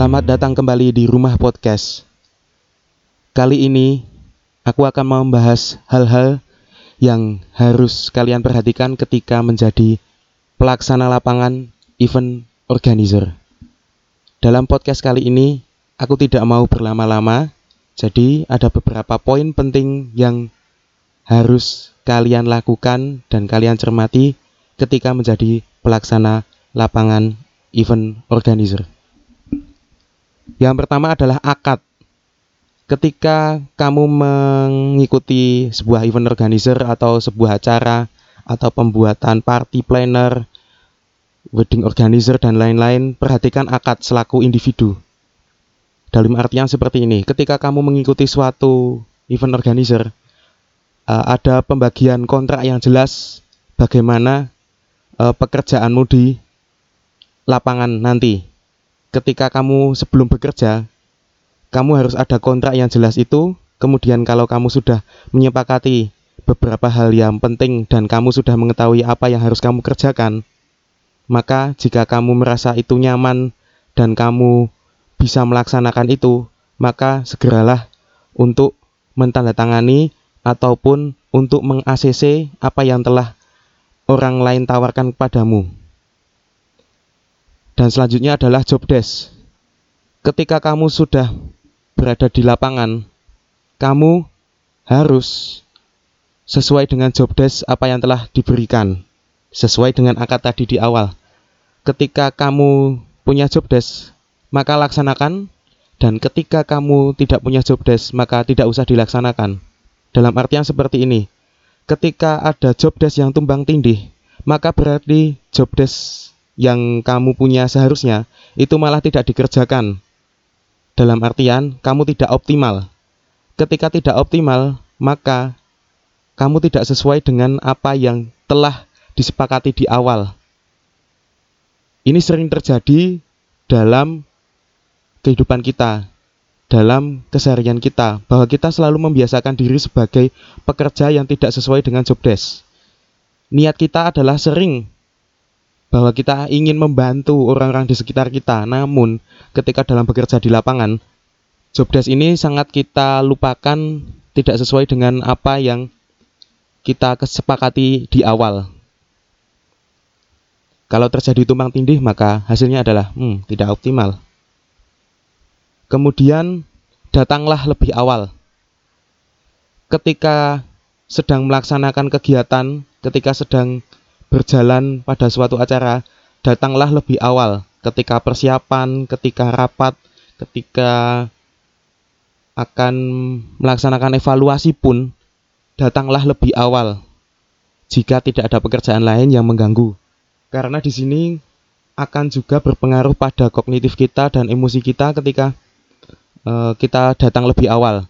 Selamat datang kembali di Rumah Podcast. Kali ini aku akan membahas hal-hal yang harus kalian perhatikan ketika menjadi pelaksana lapangan event organizer. Dalam podcast kali ini, aku tidak mau berlama-lama, jadi ada beberapa poin penting yang harus kalian lakukan dan kalian cermati ketika menjadi pelaksana lapangan event organizer. Yang pertama adalah akad. Ketika kamu mengikuti sebuah event organizer atau sebuah acara atau pembuatan party planner, wedding organizer dan lain-lain, perhatikan akad selaku individu. Dalam artian seperti ini, ketika kamu mengikuti suatu event organizer, eh, ada pembagian kontrak yang jelas bagaimana eh, pekerjaanmu di lapangan nanti ketika kamu sebelum bekerja, kamu harus ada kontrak yang jelas itu. Kemudian kalau kamu sudah menyepakati beberapa hal yang penting dan kamu sudah mengetahui apa yang harus kamu kerjakan, maka jika kamu merasa itu nyaman dan kamu bisa melaksanakan itu, maka segeralah untuk mentandatangani ataupun untuk meng-ACC apa yang telah orang lain tawarkan kepadamu. Dan selanjutnya adalah job desk. Ketika kamu sudah berada di lapangan, kamu harus sesuai dengan job desk apa yang telah diberikan, sesuai dengan akad tadi di awal. Ketika kamu punya job desk, maka laksanakan dan ketika kamu tidak punya job desk, maka tidak usah dilaksanakan. Dalam artian seperti ini, ketika ada job desk yang tumbang tindih, maka berarti job desk yang kamu punya seharusnya itu malah tidak dikerjakan. Dalam artian, kamu tidak optimal. Ketika tidak optimal, maka kamu tidak sesuai dengan apa yang telah disepakati di awal. Ini sering terjadi dalam kehidupan kita, dalam keseharian kita, bahwa kita selalu membiasakan diri sebagai pekerja yang tidak sesuai dengan job desk. Niat kita adalah sering bahwa kita ingin membantu orang-orang di sekitar kita. Namun, ketika dalam bekerja di lapangan, job desk ini sangat kita lupakan tidak sesuai dengan apa yang kita kesepakati di awal. Kalau terjadi tumpang tindih, maka hasilnya adalah hmm, tidak optimal. Kemudian, datanglah lebih awal. Ketika sedang melaksanakan kegiatan, ketika sedang berjalan pada suatu acara, datanglah lebih awal ketika persiapan, ketika rapat, ketika akan melaksanakan evaluasi pun datanglah lebih awal jika tidak ada pekerjaan lain yang mengganggu. Karena di sini akan juga berpengaruh pada kognitif kita dan emosi kita ketika uh, kita datang lebih awal.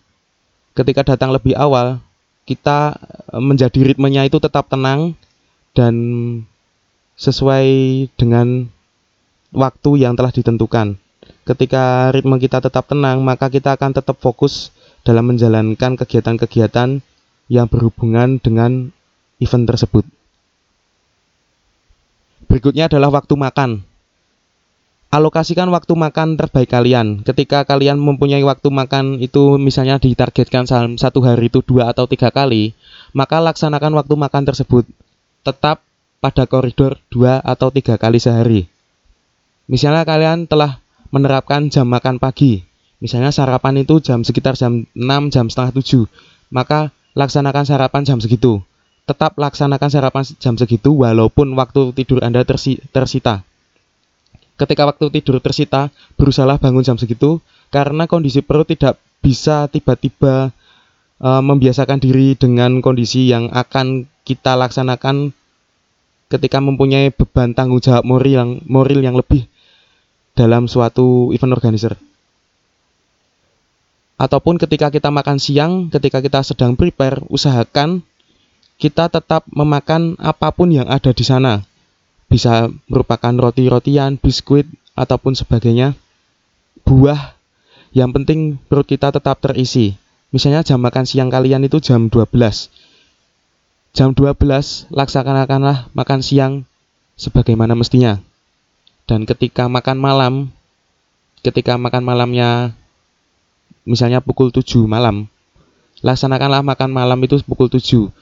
Ketika datang lebih awal, kita eh, menjadi ritmenya itu tetap tenang, dan sesuai dengan waktu yang telah ditentukan. Ketika ritme kita tetap tenang, maka kita akan tetap fokus dalam menjalankan kegiatan-kegiatan yang berhubungan dengan event tersebut. Berikutnya adalah waktu makan. Alokasikan waktu makan terbaik kalian. Ketika kalian mempunyai waktu makan itu misalnya ditargetkan satu hari itu dua atau tiga kali, maka laksanakan waktu makan tersebut tetap pada koridor dua atau tiga kali sehari. Misalnya kalian telah menerapkan jam makan pagi, misalnya sarapan itu jam sekitar jam 6, jam setengah 7, maka laksanakan sarapan jam segitu. Tetap laksanakan sarapan jam segitu walaupun waktu tidur Anda tersi tersita. Ketika waktu tidur tersita, berusaha bangun jam segitu karena kondisi perut tidak bisa tiba-tiba e, membiasakan diri dengan kondisi yang akan kita laksanakan ketika mempunyai beban tanggung jawab moral yang moral yang lebih dalam suatu event organizer. Ataupun ketika kita makan siang, ketika kita sedang prepare, usahakan kita tetap memakan apa pun yang ada di sana. Bisa merupakan roti-rotian, biskuit, ataupun sebagainya. Buah, yang penting perut kita tetap terisi. Misalnya jam makan siang kalian itu jam 12 Jam 12 laksanakanlah makan siang sebagaimana mestinya. Dan ketika makan malam, ketika makan malamnya misalnya pukul 7 malam, laksanakanlah makan malam itu pukul 7.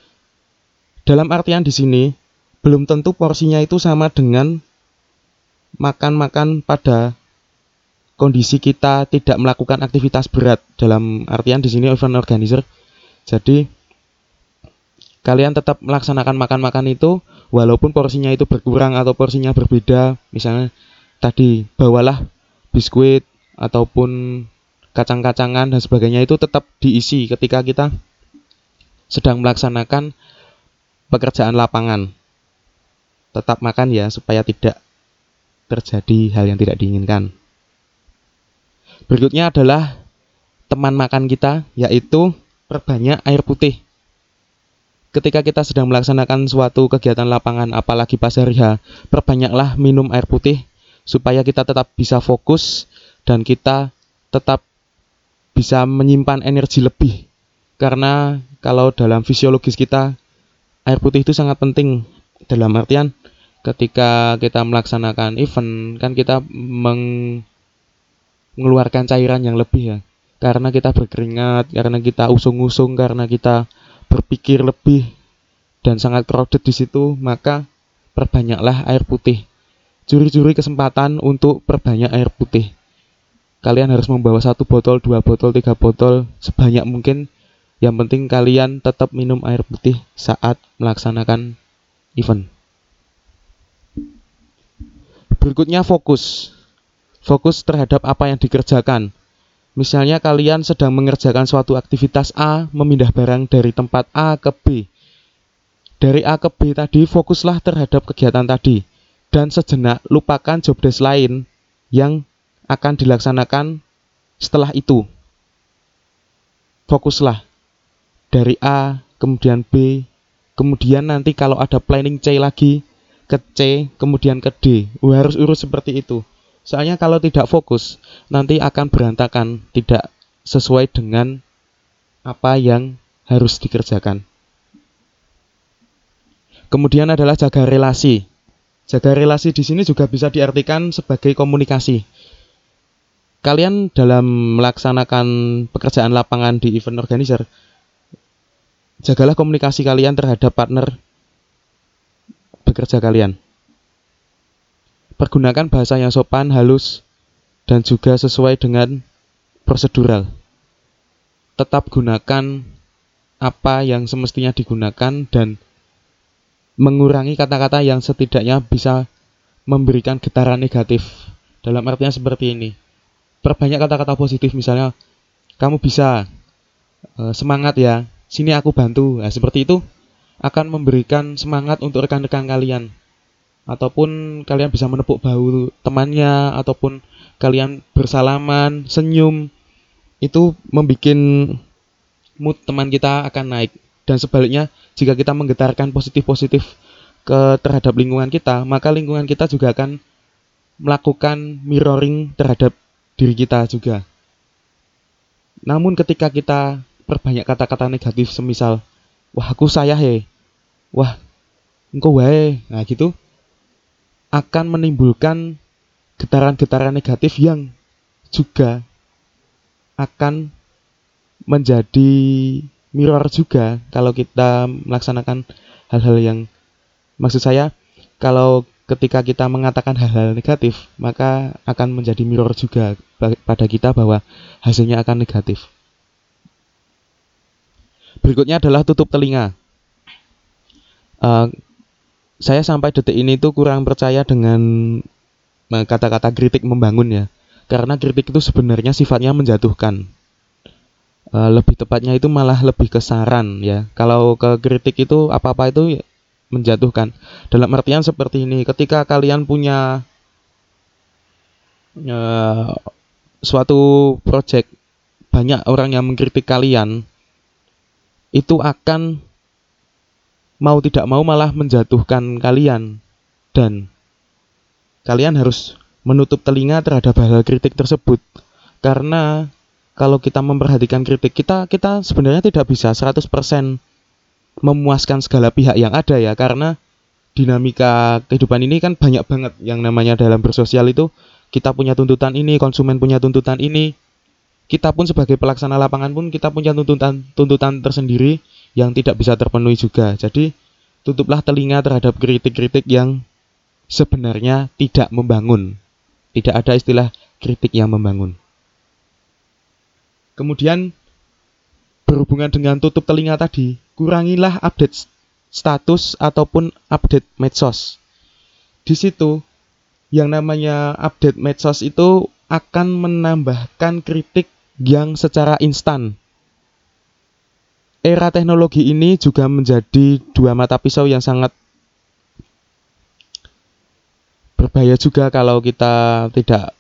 Dalam artian di sini belum tentu porsinya itu sama dengan makan-makan pada kondisi kita tidak melakukan aktivitas berat dalam artian di sini event organizer. Jadi kalian tetap melaksanakan makan-makan itu walaupun porsinya itu berkurang atau porsinya berbeda. Misalnya tadi bawalah biskuit ataupun kacang-kacangan dan sebagainya itu tetap diisi ketika kita sedang melaksanakan pekerjaan lapangan. Tetap makan ya supaya tidak terjadi hal yang tidak diinginkan. Berikutnya adalah teman makan kita yaitu perbanyak air putih. Ketika kita sedang melaksanakan suatu kegiatan lapangan apalagi pas hari H, perbanyaklah minum air putih supaya kita tetap bisa fokus dan kita tetap bisa menyimpan energi lebih. Karena kalau dalam fisiologis kita air putih itu sangat penting dalam artian ketika kita melaksanakan event kan kita mengeluarkan cairan yang lebih ya karena kita berkeringat karena kita usung-usung karena kita berpikir lebih dan sangat crowded di situ maka perbanyaklah air putih curi-curi kesempatan untuk perbanyak air putih. Kalian harus membawa satu botol, dua botol, tiga botol, sebanyak mungkin. Yang penting kalian tetap minum air putih saat melaksanakan event. Berikutnya fokus. Fokus terhadap apa yang dikerjakan. Misalnya kalian sedang mengerjakan suatu aktivitas A, memindah barang dari tempat A ke B. Dari A ke B tadi fokuslah terhadap kegiatan tadi dan sejenak lupakan job desk lain yang akan dilaksanakan setelah itu. Fokuslah dari A, kemudian B, kemudian nanti kalau ada planning C lagi ke C, kemudian ke D. Harus urus seperti itu. Soalnya kalau tidak fokus, nanti akan berantakan, tidak sesuai dengan apa yang harus dikerjakan. Kemudian adalah jaga relasi. Jaga relasi di sini juga bisa diartikan sebagai komunikasi. Kalian dalam melaksanakan pekerjaan lapangan di event organizer, jagalah komunikasi kalian terhadap partner bekerja kalian. Pergunakan bahasa yang sopan, halus, dan juga sesuai dengan prosedural. Tetap gunakan apa yang semestinya digunakan dan mengurangi kata-kata yang setidaknya bisa memberikan getaran negatif. Dalam artinya seperti ini. Perbanyak kata-kata positif misalnya kamu bisa e, semangat ya. Sini aku bantu. Nah, seperti itu akan memberikan semangat untuk rekan-rekan kalian. Ataupun kalian bisa menepuk bahu temannya ataupun kalian bersalaman, senyum. Itu membuat mood teman kita akan naik. Dan sebaliknya jika kita menggetarkan positif-positif ke terhadap lingkungan kita maka lingkungan kita juga akan melakukan mirroring terhadap diri kita juga. Namun ketika kita perbanyak kata-kata negatif semisal wah aku saya he wah engkau wae. Nah gitu akan menimbulkan getaran-getaran negatif yang juga akan menjadi mirror juga kalau kita melaksanakan hal-hal yang maksud saya kalau ketika kita mengatakan hal-hal negatif maka akan menjadi mirror juga pada kita bahwa hasilnya akan negatif. Berikutnya adalah tutup telinga. Uh, saya sampai detik ini tuh kurang percaya dengan eh, kata-kata kritik membangun ya, karena kritik itu sebenarnya sifatnya menjatuhkan uh, lebih tepatnya itu malah lebih ke saran ya. Kalau ke kritik itu apa-apa itu menjatuhkan. Dalam artian seperti ini, ketika kalian punya uh, suatu project banyak orang yang mengkritik kalian itu akan mau tidak mau malah menjatuhkan kalian. Dan kalian harus menutup telinga terhadap hal-hal kritik tersebut. Karena kalau kita memperhatikan kritik kita kita sebenarnya tidak bisa 100% memuaskan segala pihak yang ada ya. Karena dinamika kehidupan ini kan banyak banget yang namanya dalam bersosial itu. Kita punya tuntutan ini, konsumen punya tuntutan ini. Kita pun sebagai pelaksana lapangan pun kita punya tuntutan tuntutan tersendiri yang tidak bisa terpenuhi juga. Jadi tutuplah telinga terhadap kritik-kritik yang sebenarnya tidak membangun. Tidak ada istilah kritik yang membangun. Kemudian berhubungan dengan tutup telinga tadi, kurangilah update status ataupun update medsos. Di situ yang namanya update medsos itu akan menambahkan kritik yang secara instan. Era teknologi ini juga menjadi dua mata pisau yang sangat berbahaya juga kalau kita tidak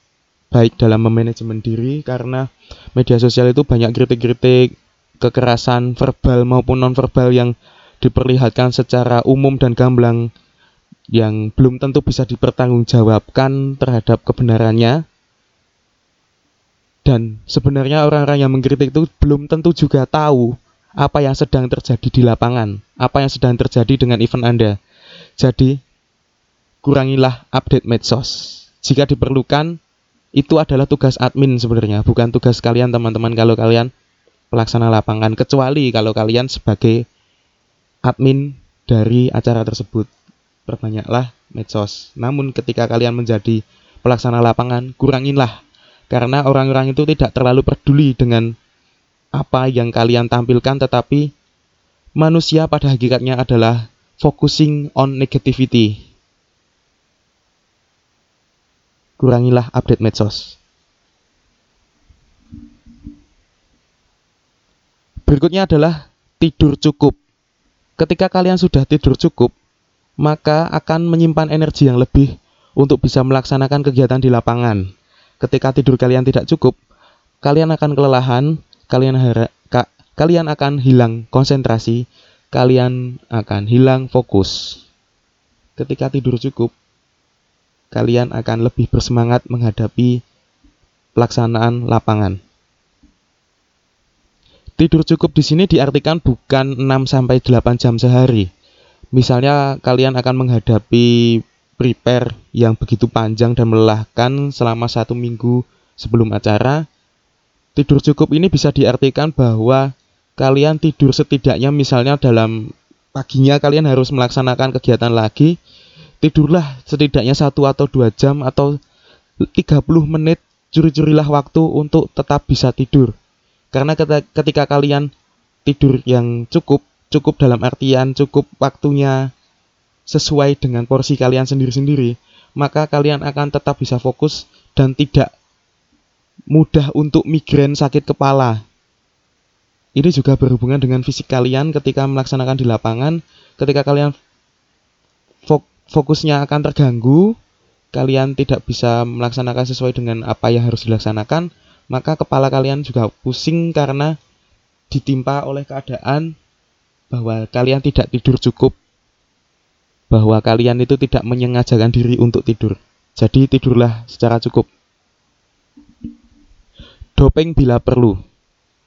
baik dalam memanajemen diri karena media sosial itu banyak kritik-kritik kekerasan verbal maupun nonverbal yang diperlihatkan secara umum dan gamblang yang belum tentu bisa dipertanggungjawabkan terhadap kebenarannya. Dan sebenarnya orang-orang yang mengkritik itu belum tentu juga tahu apa yang sedang terjadi di lapangan, apa yang sedang terjadi dengan event Anda. Jadi, kurangilah update medsos. Jika diperlukan, itu adalah tugas admin sebenarnya, bukan tugas kalian teman-teman kalau kalian pelaksana lapangan, kecuali kalau kalian sebagai admin dari acara tersebut perbanyaklah medsos. Namun ketika kalian menjadi pelaksana lapangan, kuranginlah karena orang-orang itu tidak terlalu peduli dengan apa yang kalian tampilkan tetapi manusia pada hakikatnya adalah focusing on negativity. Kurangilah update medsos. Berikutnya adalah tidur cukup. Ketika kalian sudah tidur cukup, maka akan menyimpan energi yang lebih untuk bisa melaksanakan kegiatan di lapangan. Ketika tidur kalian tidak cukup, kalian akan kelelahan, kalian ka, kalian akan hilang konsentrasi, kalian akan hilang fokus. Ketika tidur cukup, kalian akan lebih bersemangat menghadapi pelaksanaan lapangan. Tidur cukup di sini diartikan bukan 6 sampai 8 jam sehari, Misalnya kalian akan menghadapi prepare yang begitu panjang dan melelahkan selama satu minggu sebelum acara, tidur cukup ini bisa diartikan bahwa kalian tidur setidaknya misalnya dalam paginya kalian harus melaksanakan kegiatan lagi, tidurlah setidaknya satu atau dua jam atau 30 menit curi-curilah waktu untuk tetap bisa tidur. Karena ketika kalian tidur yang cukup, cukup dalam artian cukup waktunya sesuai dengan porsi kalian sendiri-sendiri, maka kalian akan tetap bisa fokus dan tidak mudah untuk migrain sakit kepala. Ini juga berhubungan dengan fisik kalian ketika melaksanakan di lapangan, ketika kalian fokusnya akan terganggu, kalian tidak bisa melaksanakan sesuai dengan apa yang harus dilaksanakan, maka kepala kalian juga pusing karena ditimpa oleh keadaan bahwa kalian tidak tidur cukup, bahwa kalian itu tidak menyengajakan diri untuk tidur. Jadi tidurlah secara cukup. Doping bila perlu.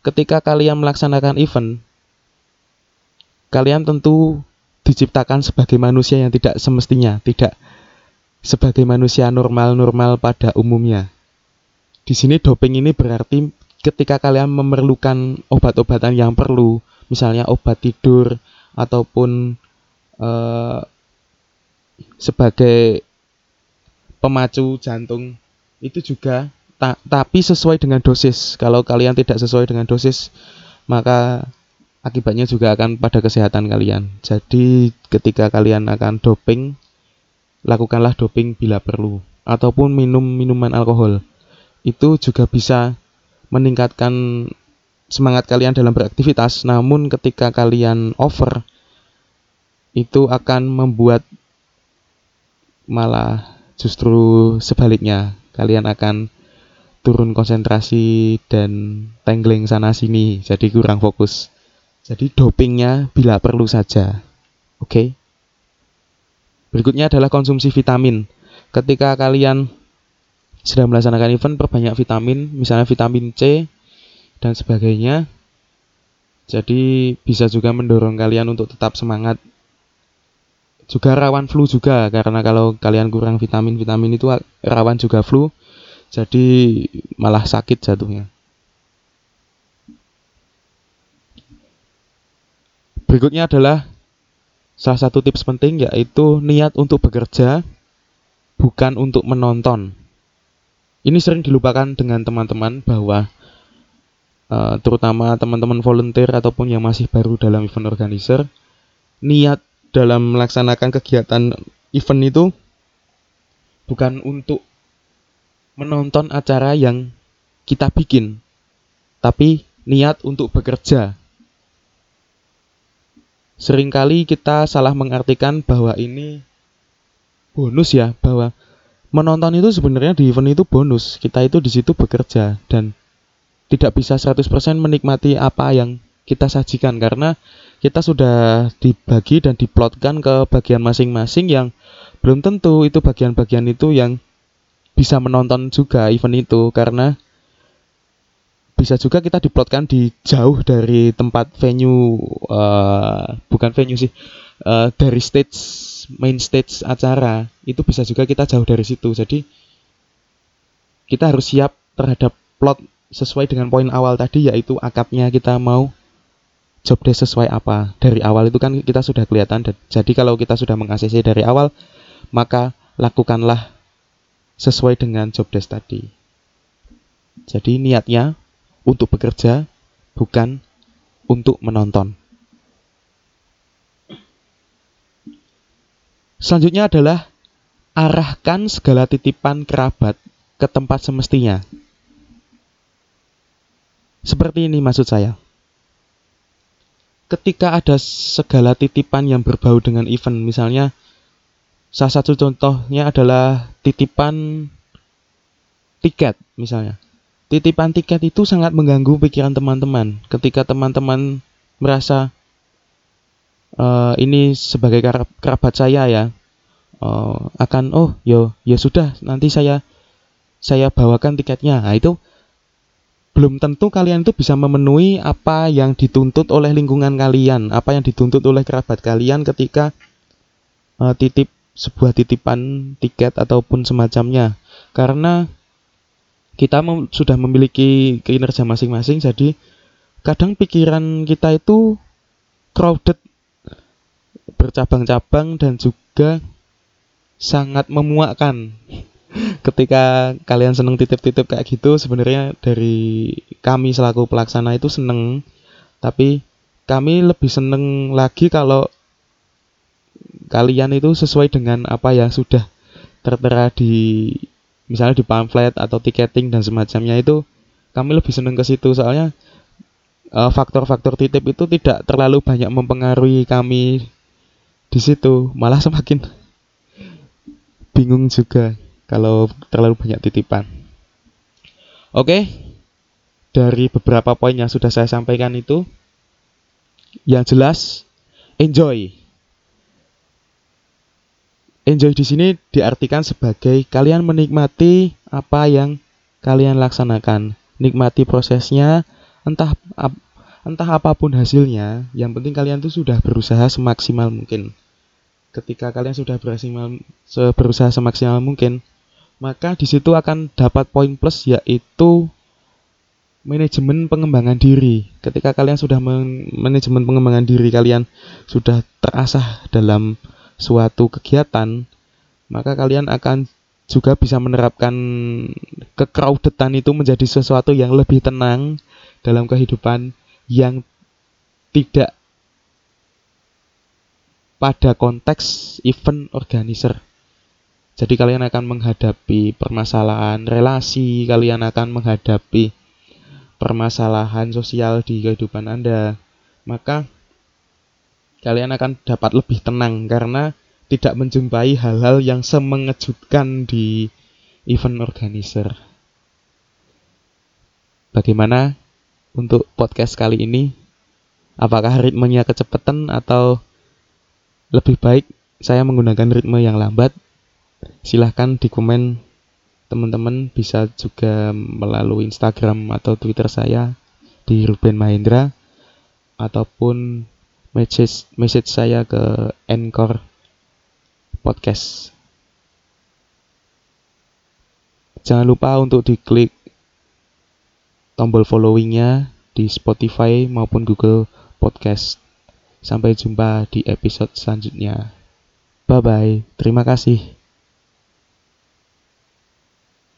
Ketika kalian melaksanakan event, kalian tentu diciptakan sebagai manusia yang tidak semestinya, tidak sebagai manusia normal-normal pada umumnya. Di sini doping ini berarti ketika kalian memerlukan obat-obatan yang perlu, misalnya obat tidur ataupun uh, sebagai pemacu jantung itu juga ta tapi sesuai dengan dosis. Kalau kalian tidak sesuai dengan dosis, maka akibatnya juga akan pada kesehatan kalian. Jadi ketika kalian akan doping, lakukanlah doping bila perlu ataupun minum minuman alkohol. Itu juga bisa meningkatkan semangat kalian dalam beraktivitas, namun ketika kalian over itu akan membuat malah justru sebaliknya kalian akan turun konsentrasi dan tenggeling sana sini jadi kurang fokus jadi dopingnya bila perlu saja oke okay? berikutnya adalah konsumsi vitamin ketika kalian sedang melaksanakan event perbanyak vitamin misalnya vitamin C dan sebagainya. Jadi bisa juga mendorong kalian untuk tetap semangat. Juga rawan flu juga karena kalau kalian kurang vitamin-vitamin itu rawan juga flu. Jadi malah sakit jatuhnya. Berikutnya adalah salah satu tips penting yaitu niat untuk bekerja bukan untuk menonton. Ini sering dilupakan dengan teman-teman bahwa uh, terutama teman-teman volunteer ataupun yang masih baru dalam event organizer, niat dalam melaksanakan kegiatan event itu bukan untuk menonton acara yang kita bikin, tapi niat untuk bekerja. Seringkali kita salah mengartikan bahwa ini bonus ya, bahwa menonton itu sebenarnya di event itu bonus. Kita itu di situ bekerja dan tidak bisa 100% menikmati apa yang kita sajikan karena kita sudah dibagi dan diplotkan ke bagian masing-masing yang belum tentu itu bagian-bagian itu yang bisa menonton juga event itu karena bisa juga kita diplotkan di jauh dari tempat venue uh, bukan venue sih uh, dari stage main stage acara. Itu bisa juga kita jauh dari situ. Jadi kita harus siap terhadap plot sesuai dengan poin awal tadi yaitu akadnya kita mau job desk sesuai apa. Dari awal itu kan kita sudah kelihatan. Jadi kalau kita sudah mengakses dari awal maka lakukanlah sesuai dengan job desk tadi jadi niatnya untuk bekerja bukan untuk menonton Selanjutnya adalah arahkan segala titipan kerabat ke tempat semestinya. Seperti ini maksud saya. Ketika ada segala titipan yang berbau dengan event, misalnya salah satu contohnya adalah titipan tiket misalnya. Titipan tiket itu sangat mengganggu pikiran teman-teman. Ketika teman-teman merasa uh, ini sebagai kerabat saya ya uh, akan oh yo ya sudah nanti saya saya bawakan tiketnya nah itu belum tentu kalian itu bisa memenuhi apa yang dituntut oleh lingkungan kalian apa yang dituntut oleh kerabat kalian ketika uh, titip sebuah titipan tiket ataupun semacamnya karena kita mem sudah memiliki kinerja masing-masing jadi kadang pikiran kita itu crowded bercabang-cabang dan juga sangat memuakkan. Ketika kalian seneng titip-titip kayak gitu, sebenarnya dari kami selaku pelaksana itu seneng, tapi kami lebih seneng lagi kalau kalian itu sesuai dengan apa yang sudah tertera di misalnya di pamflet atau tiketing dan semacamnya itu kami lebih seneng ke situ soalnya eh, faktor-faktor titip itu tidak terlalu banyak mempengaruhi kami di situ malah semakin bingung juga kalau terlalu banyak titipan. Oke, dari beberapa poin yang sudah saya sampaikan itu, yang jelas enjoy. Enjoy di sini diartikan sebagai kalian menikmati apa yang kalian laksanakan, nikmati prosesnya, entah entah apa pun hasilnya, yang penting kalian tuh sudah berusaha semaksimal mungkin. Ketika kalian sudah berusaha semaksimal mungkin, maka di situ akan dapat poin plus yaitu manajemen pengembangan diri. Ketika kalian sudah manajemen pengembangan diri kalian sudah terasah dalam suatu kegiatan, maka kalian akan juga bisa menerapkan kecrowdedan itu menjadi sesuatu yang lebih tenang dalam kehidupan yang tidak pada konteks event organizer. Jadi kalian akan menghadapi permasalahan relasi, kalian akan menghadapi permasalahan sosial di kehidupan Anda. Maka kalian akan dapat lebih tenang karena tidak menjumpai hal-hal yang semengejutkan di event organizer. Bagaimana untuk podcast kali ini? Apakah ritmenya kecepatan atau lebih baik saya menggunakan ritme yang lambat. Silahkan di komen teman-teman bisa juga melalui Instagram atau Twitter saya di Ruben Mahendra ataupun message message saya ke Anchor Podcast. Jangan lupa untuk diklik tombol followingnya di Spotify maupun Google Podcast. Sampai jumpa di episode selanjutnya. Bye bye. Terima kasih.